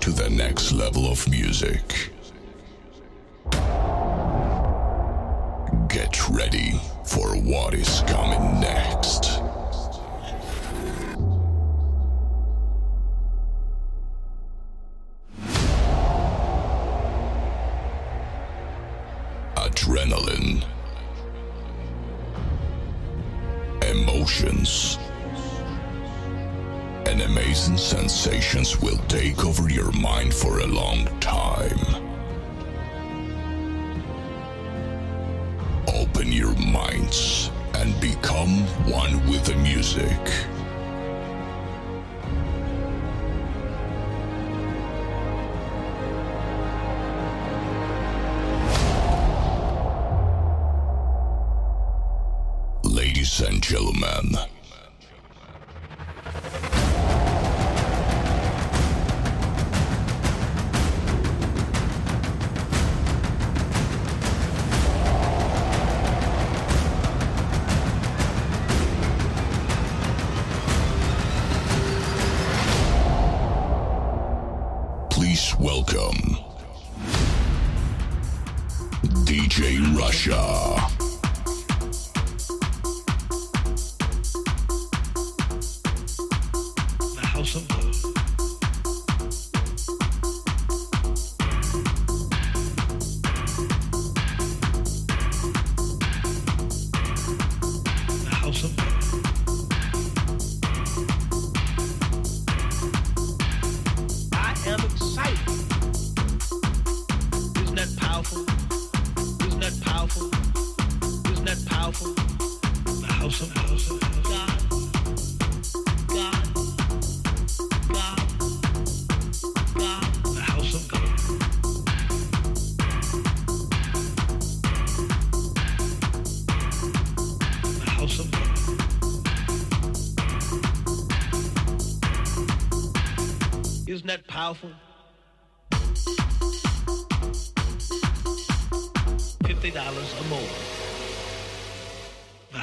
to the next level of music. Powerful? Fifty dollars or more.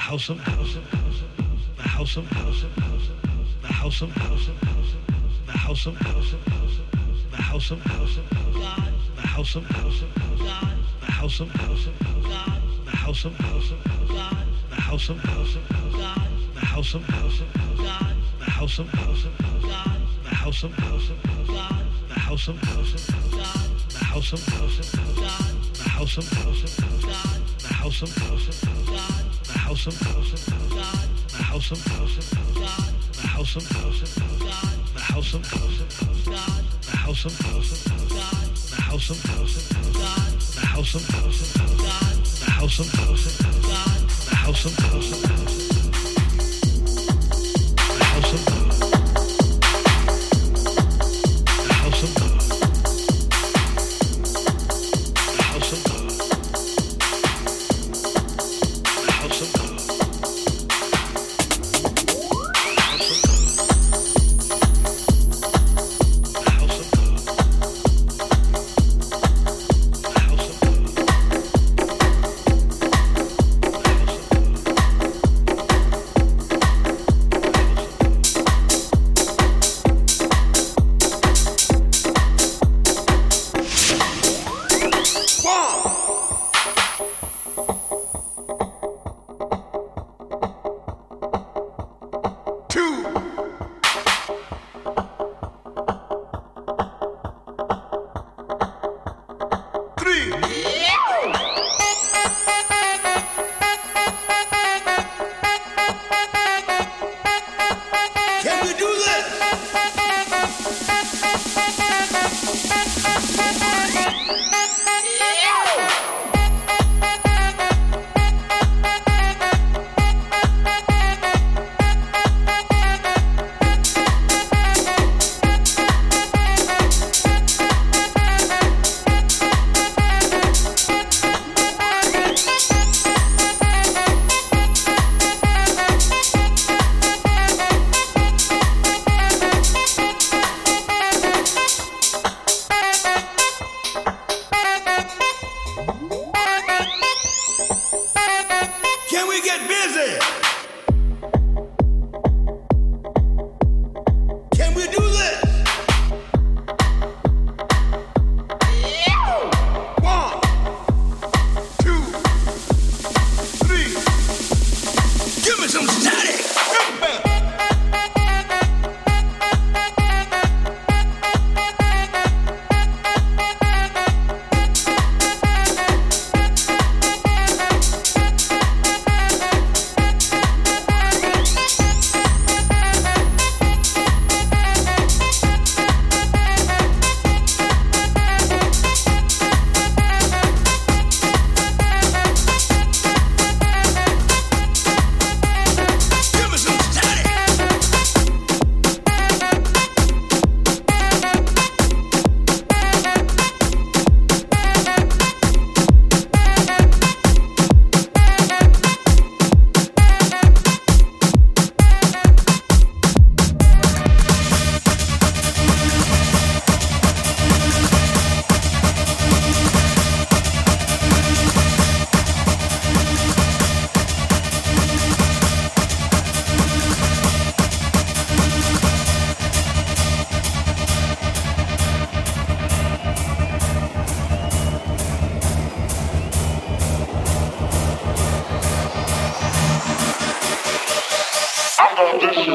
The house of house of house of. The house of house of house of. The house of house of house of. The house of house of house of. The house of house of house. God. The house of house of house. God. The house of house of house. God. The house of house of house. God. The house of house of house. God. The house of house of house. God. The house of house of house. God. The house of house of house. God. The house of house of house. God. The house of house of house. God. The house of house of house. God. The house of house of house. God. House of house of house. God. The house of house of house. God. The house of house of house. God. The house of house of house. God. The house of house of house. God. The house of house of house. God. The house of house of house. God. The house of house of house. God. The house of house of house.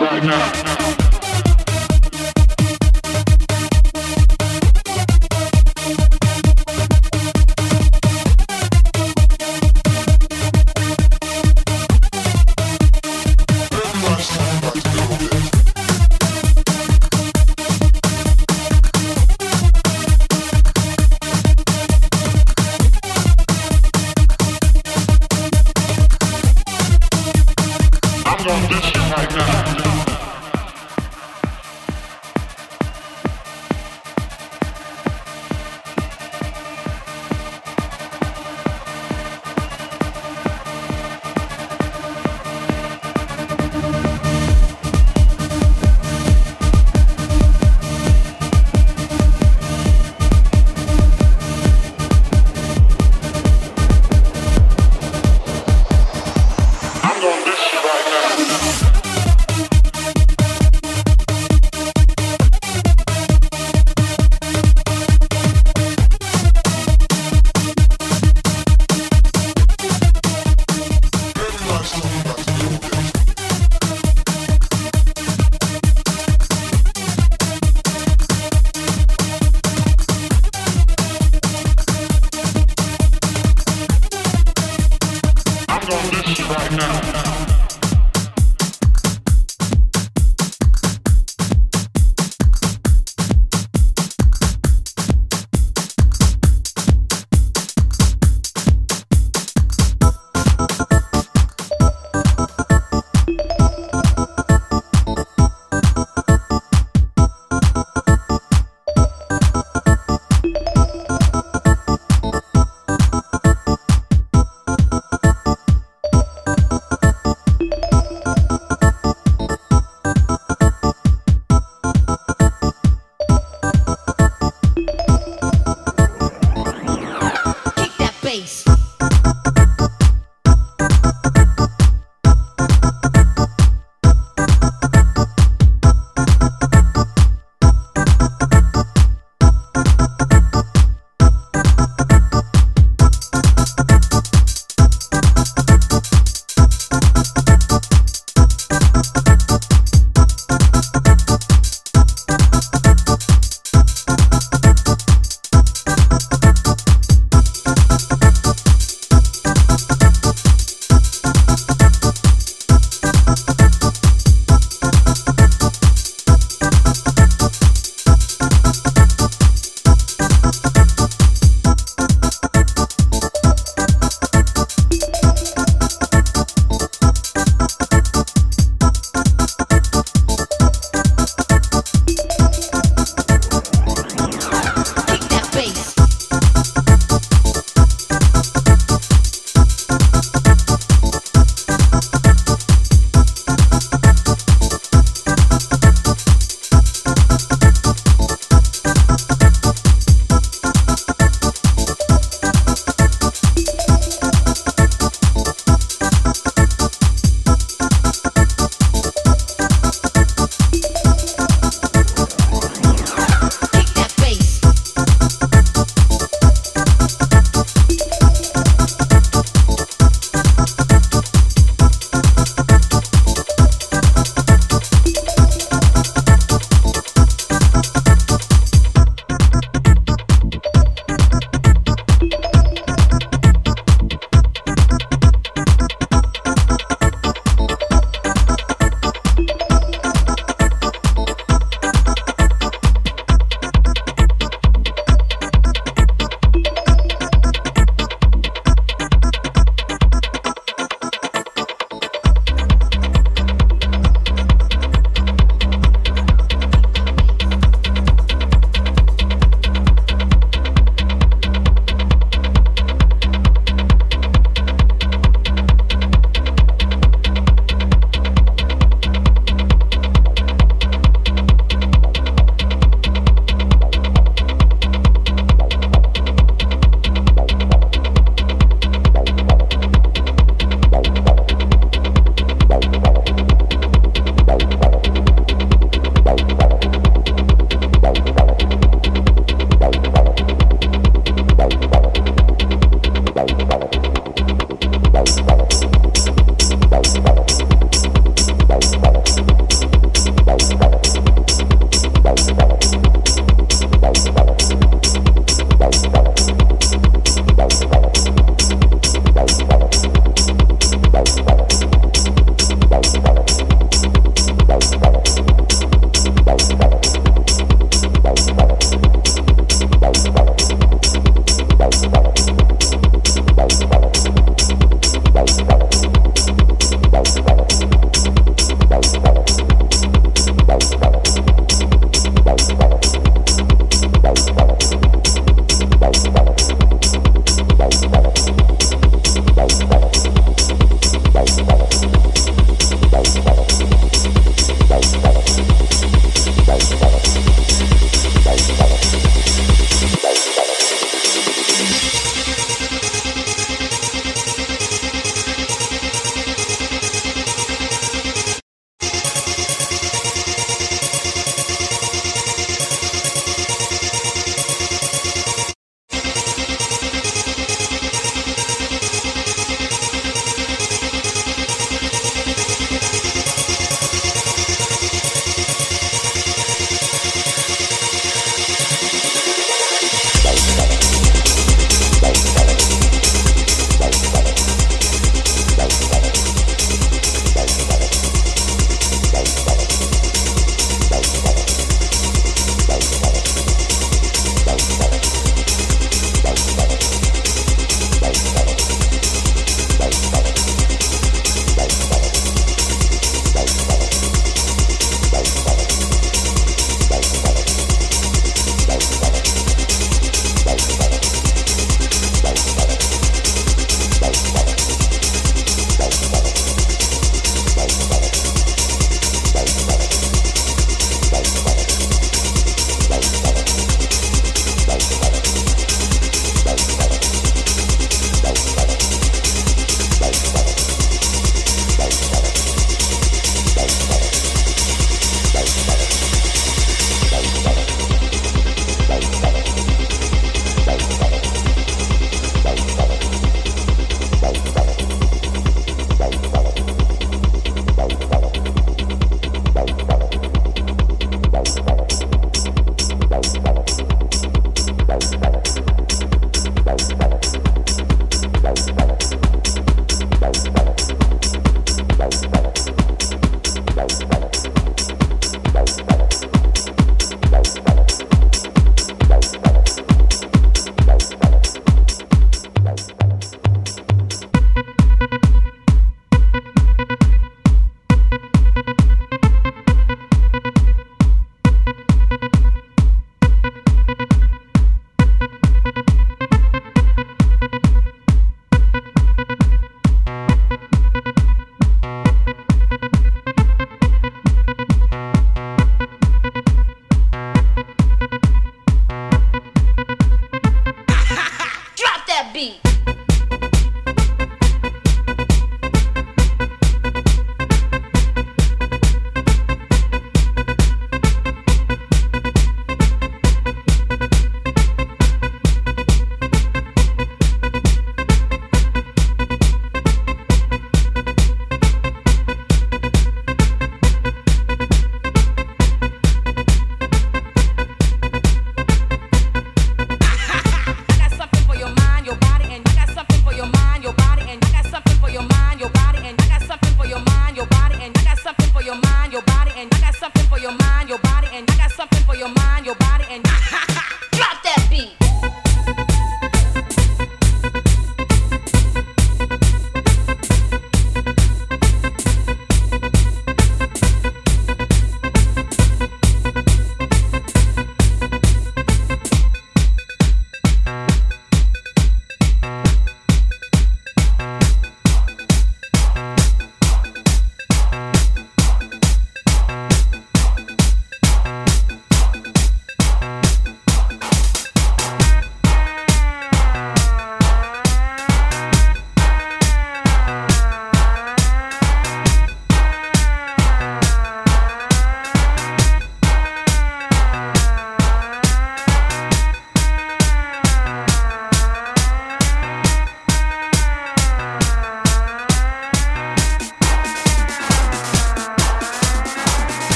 right now.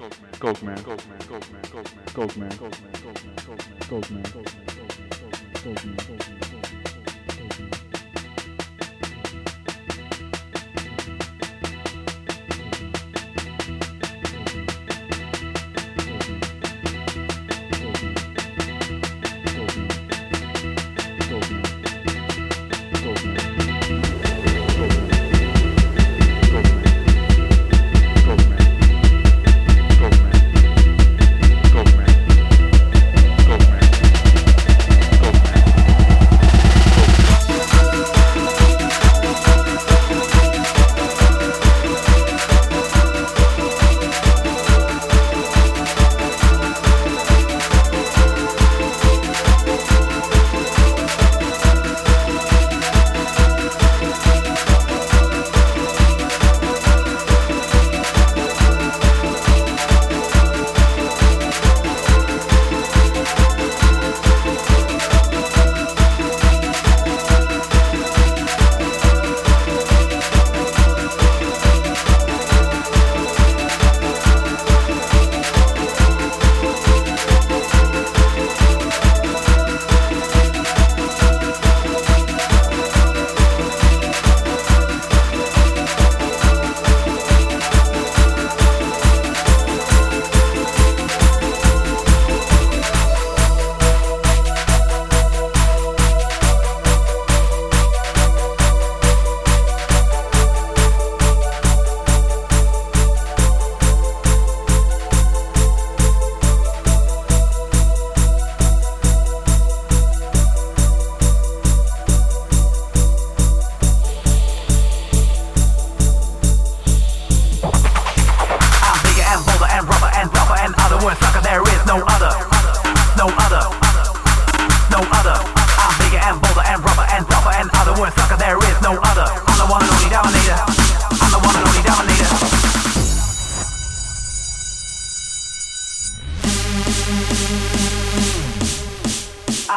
Man, Ghost man, Ghost man, Ghost man, Ghost man, Ghost man, Ghost man, Ghost man, Ghost man, Ghost man, Ghost man, Ghost man, Ghost man, Ghost man, Ghost man, Ghost man, Ghost man, Ghost man, Ghost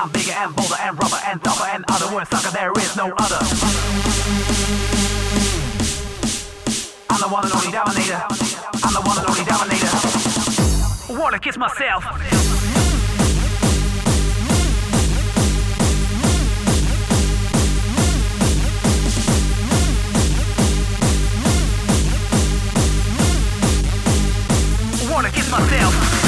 I'm bigger and bolder and rougher and tougher and other words sucker there is no other I'm the one and only dominator. I'm the one and only dominator. Wanna kiss myself. Wanna kiss myself.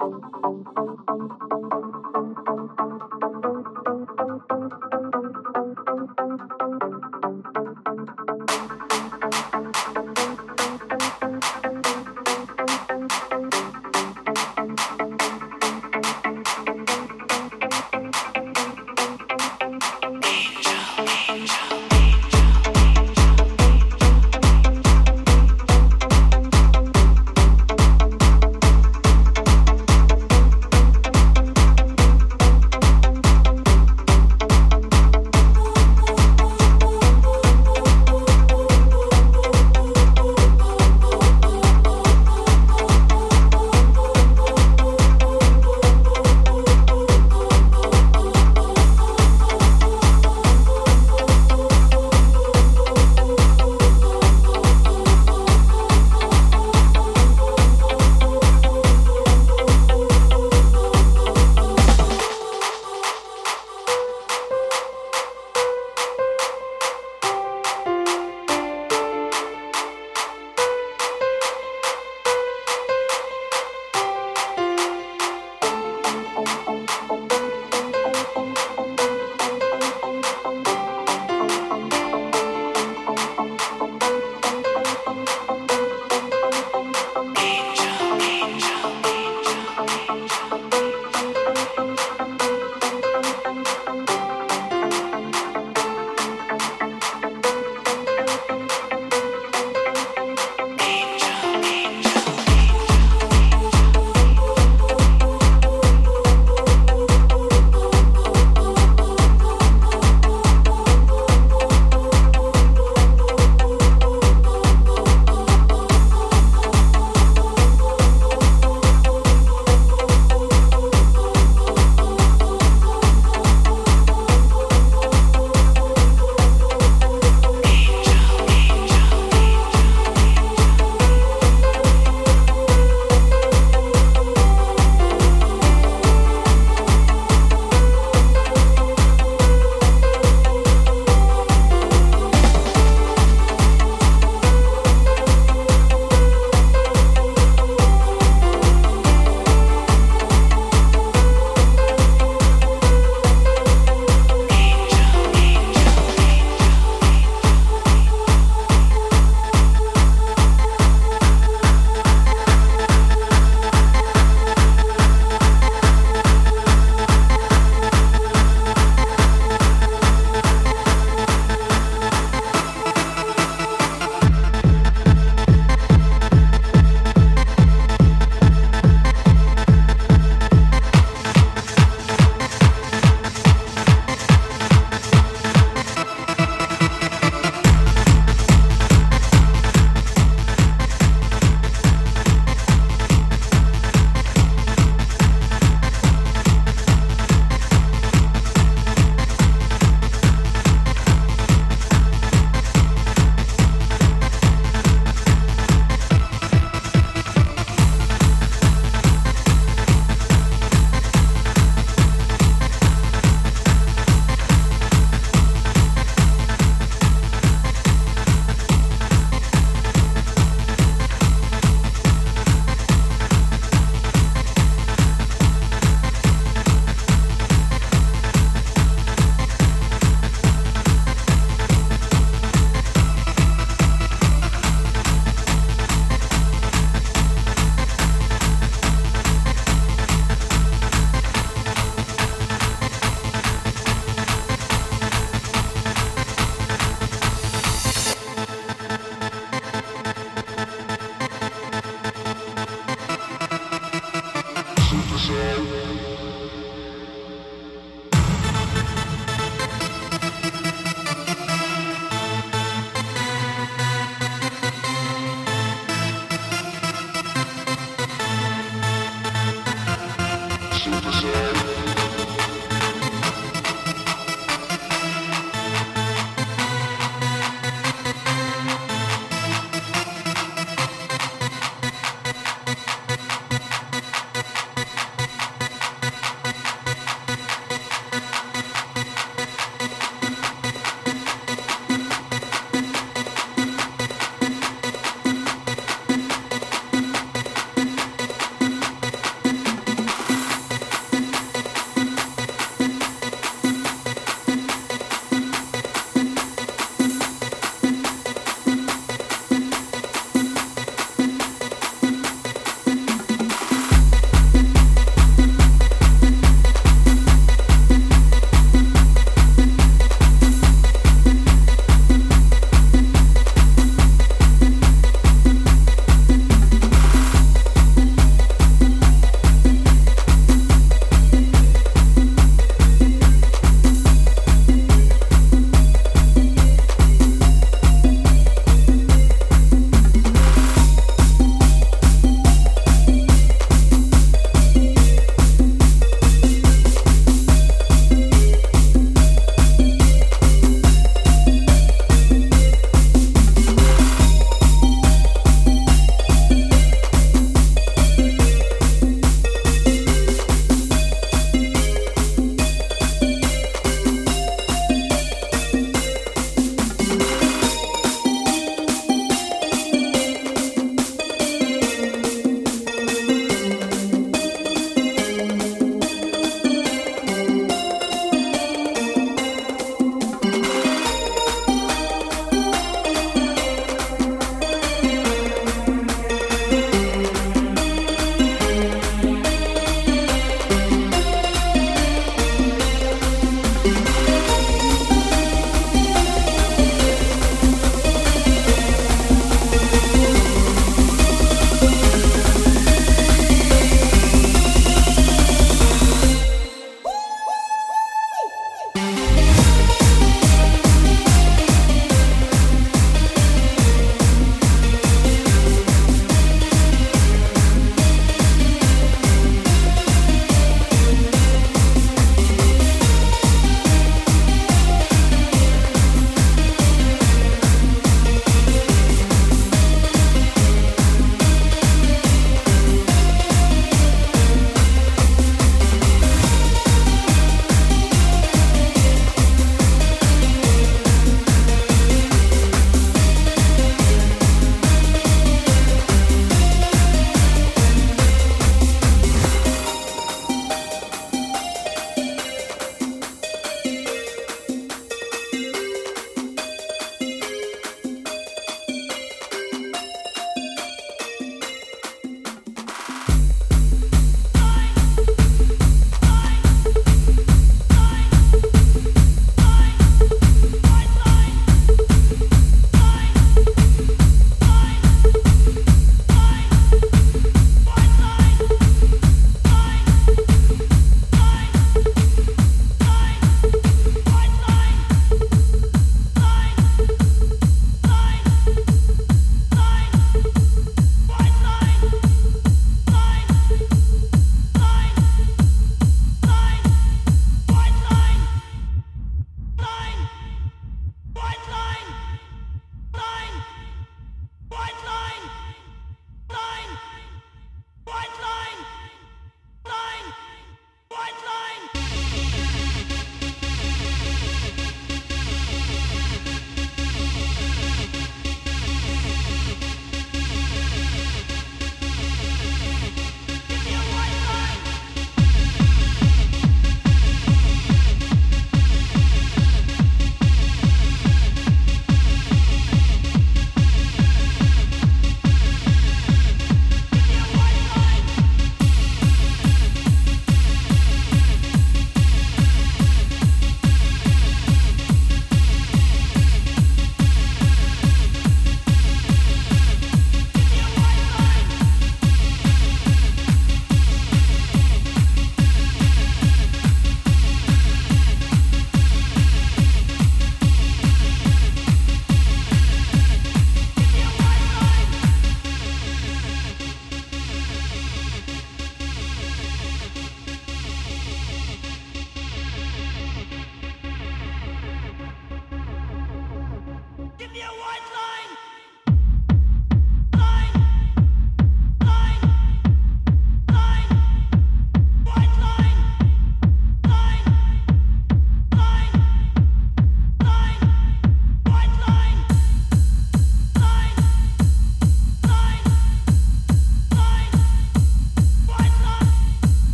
プンプンプンプンプンプンプンプンプンプン。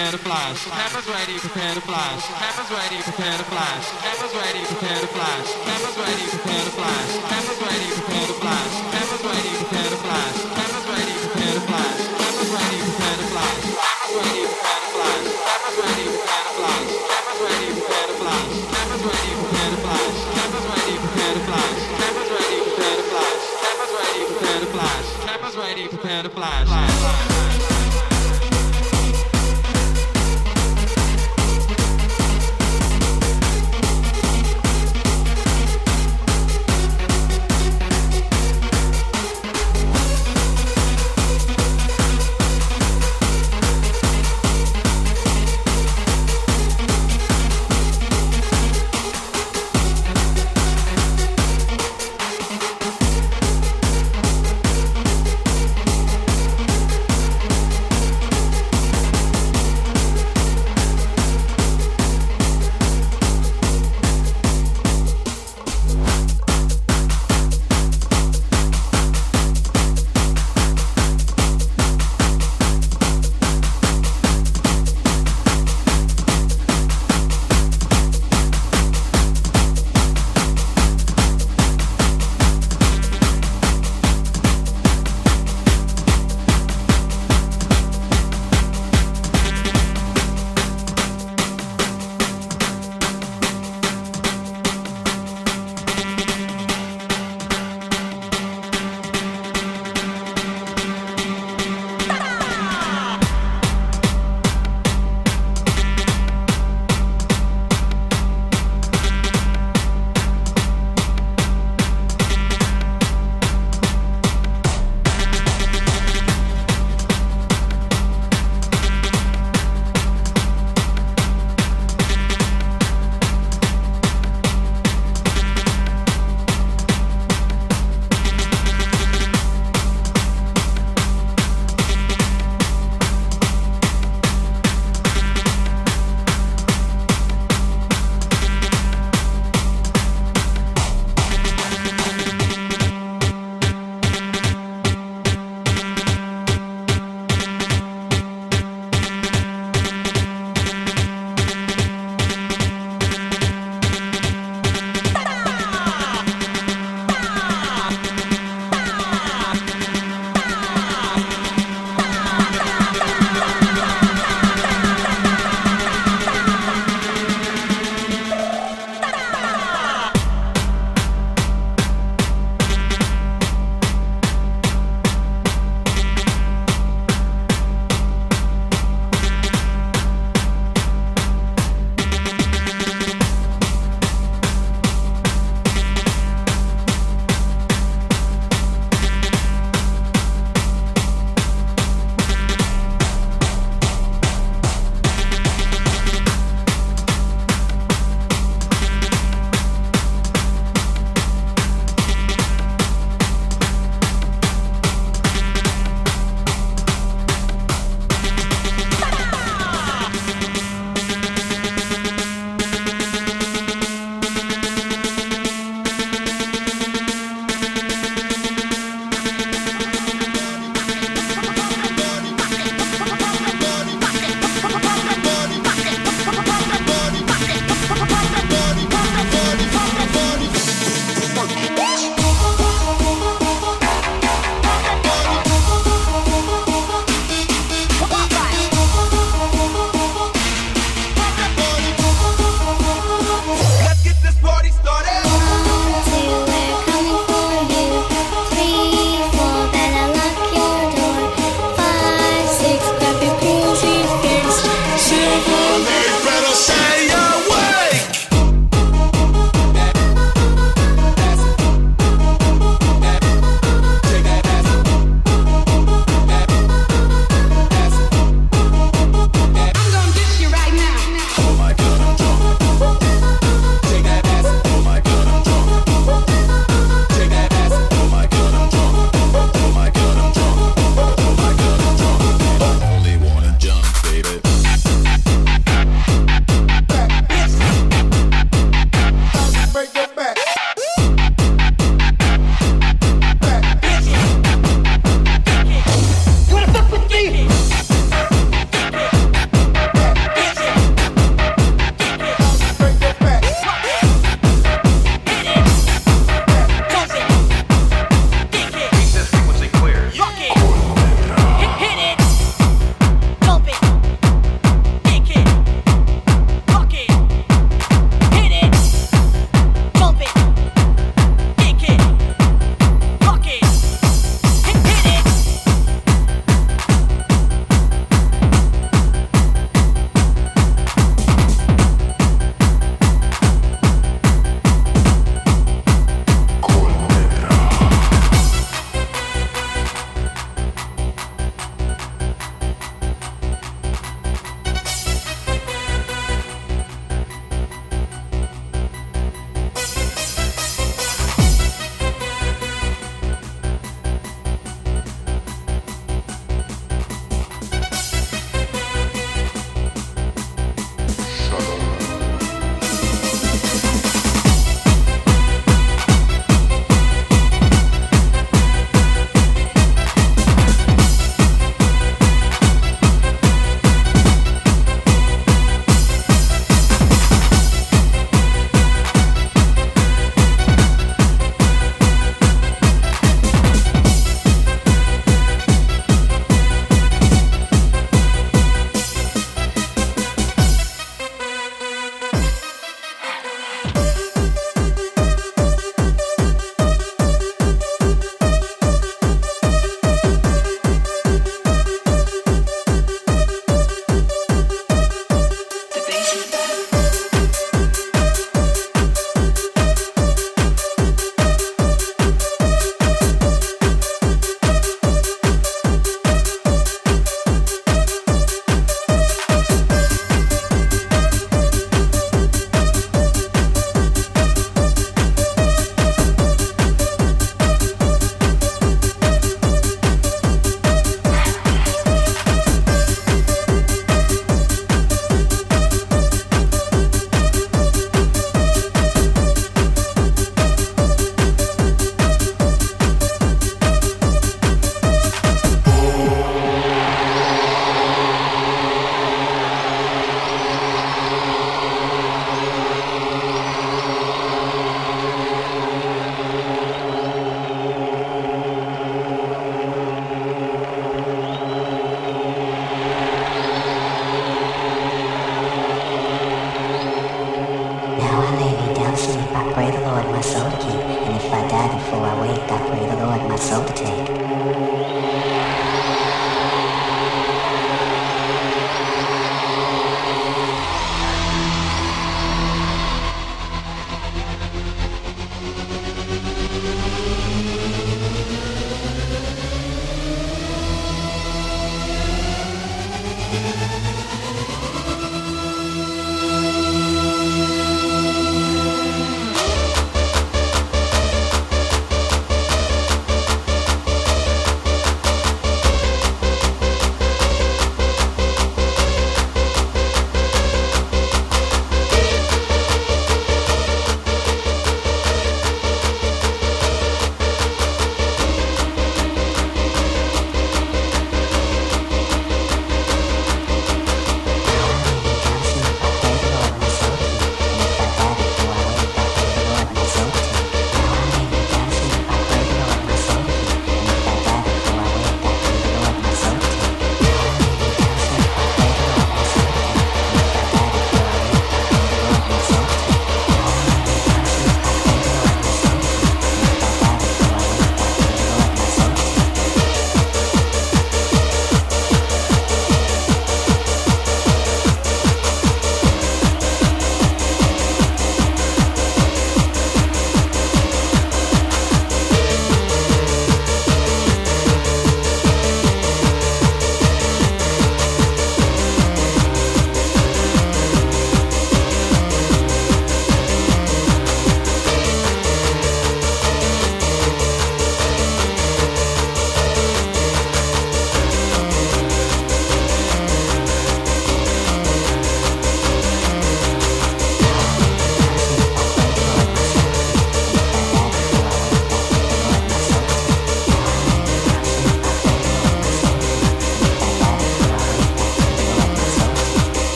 Prepare to flash. Cameras ready, prepare to flash. Cameras ready, prepare to flash. Cameras ready, prepare to flash. Cameras ready, prepare to flash. Cameras ready, prepare to flash. Cameras ready, prepare to flash. Cameras ready, prepare to flash. Cameras ready, prepare to flash. Cameras ready, prepare to flash. Cameras ready, prepare to flash. Cameras ready, prepare to flash. Cameras ready, prepare to flash. Cameras ready, prepare to flash. Cameras ready, prepare to flash. Cameras ready, prepare to flash. Cameras ready, prepare to flash.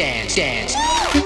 Dance, dance,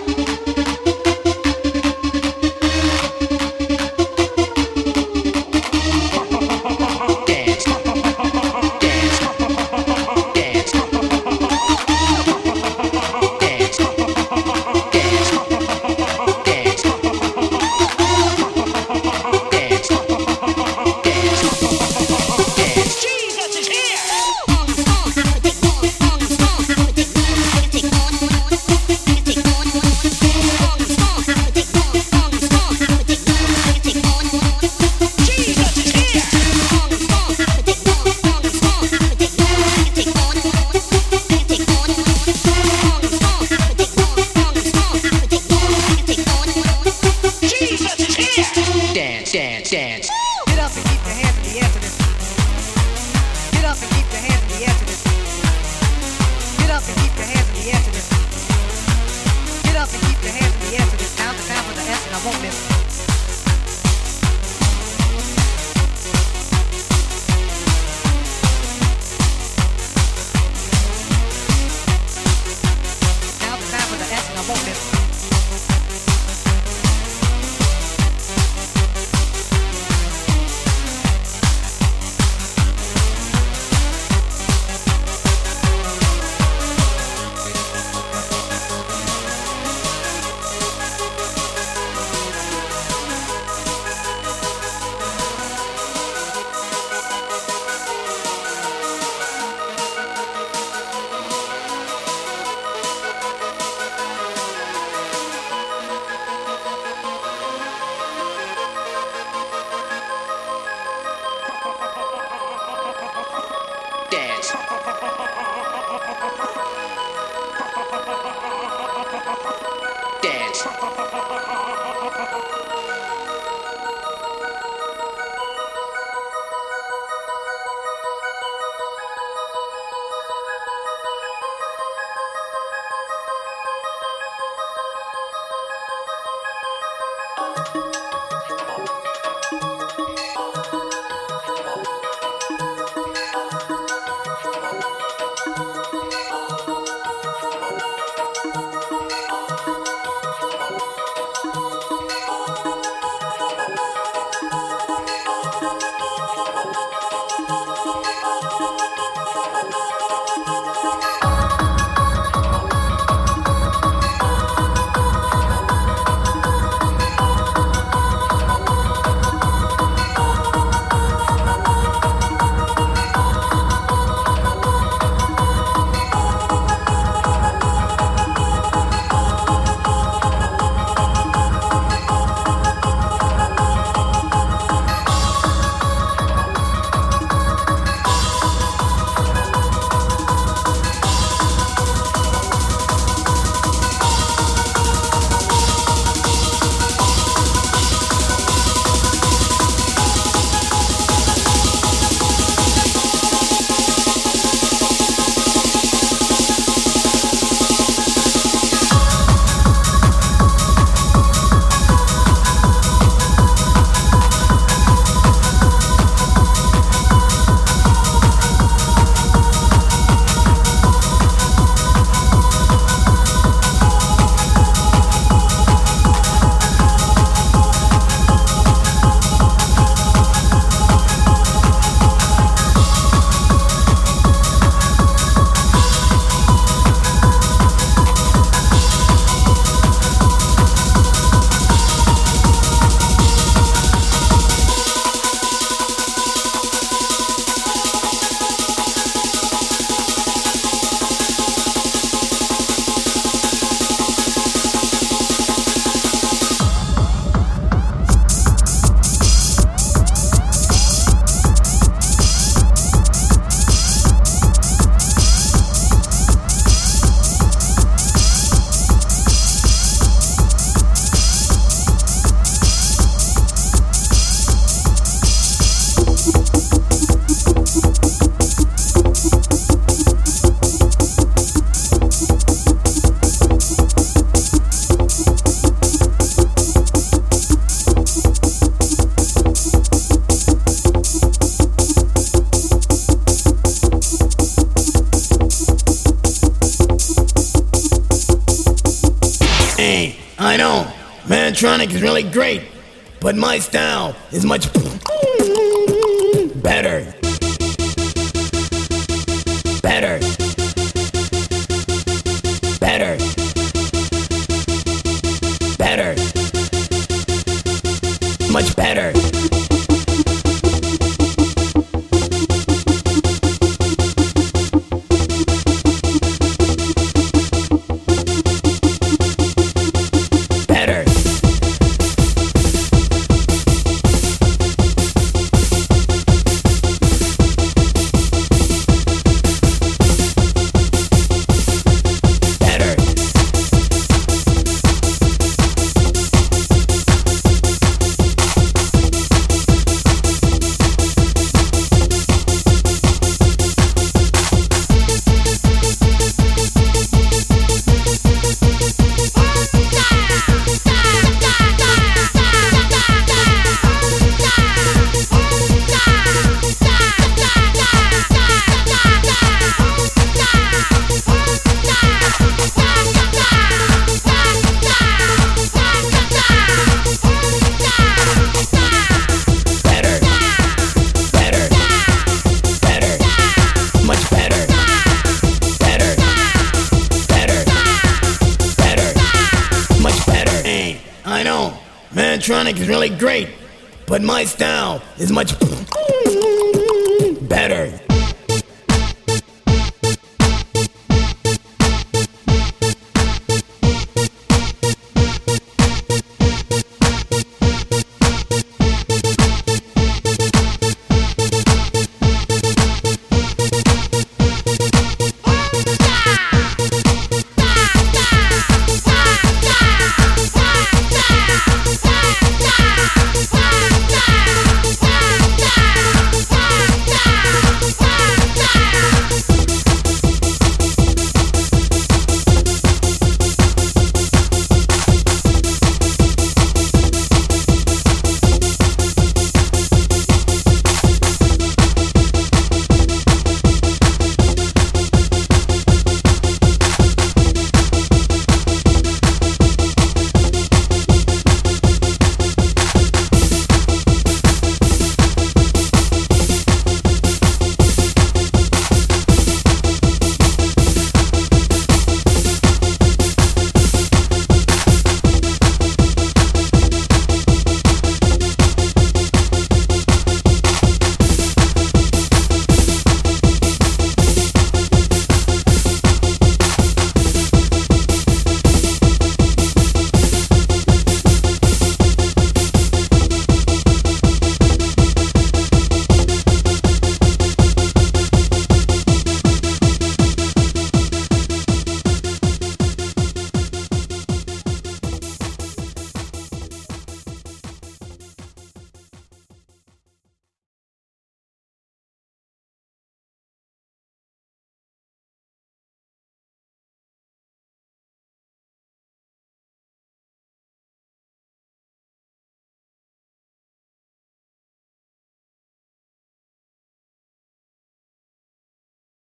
electronic is really great, but my style is much better.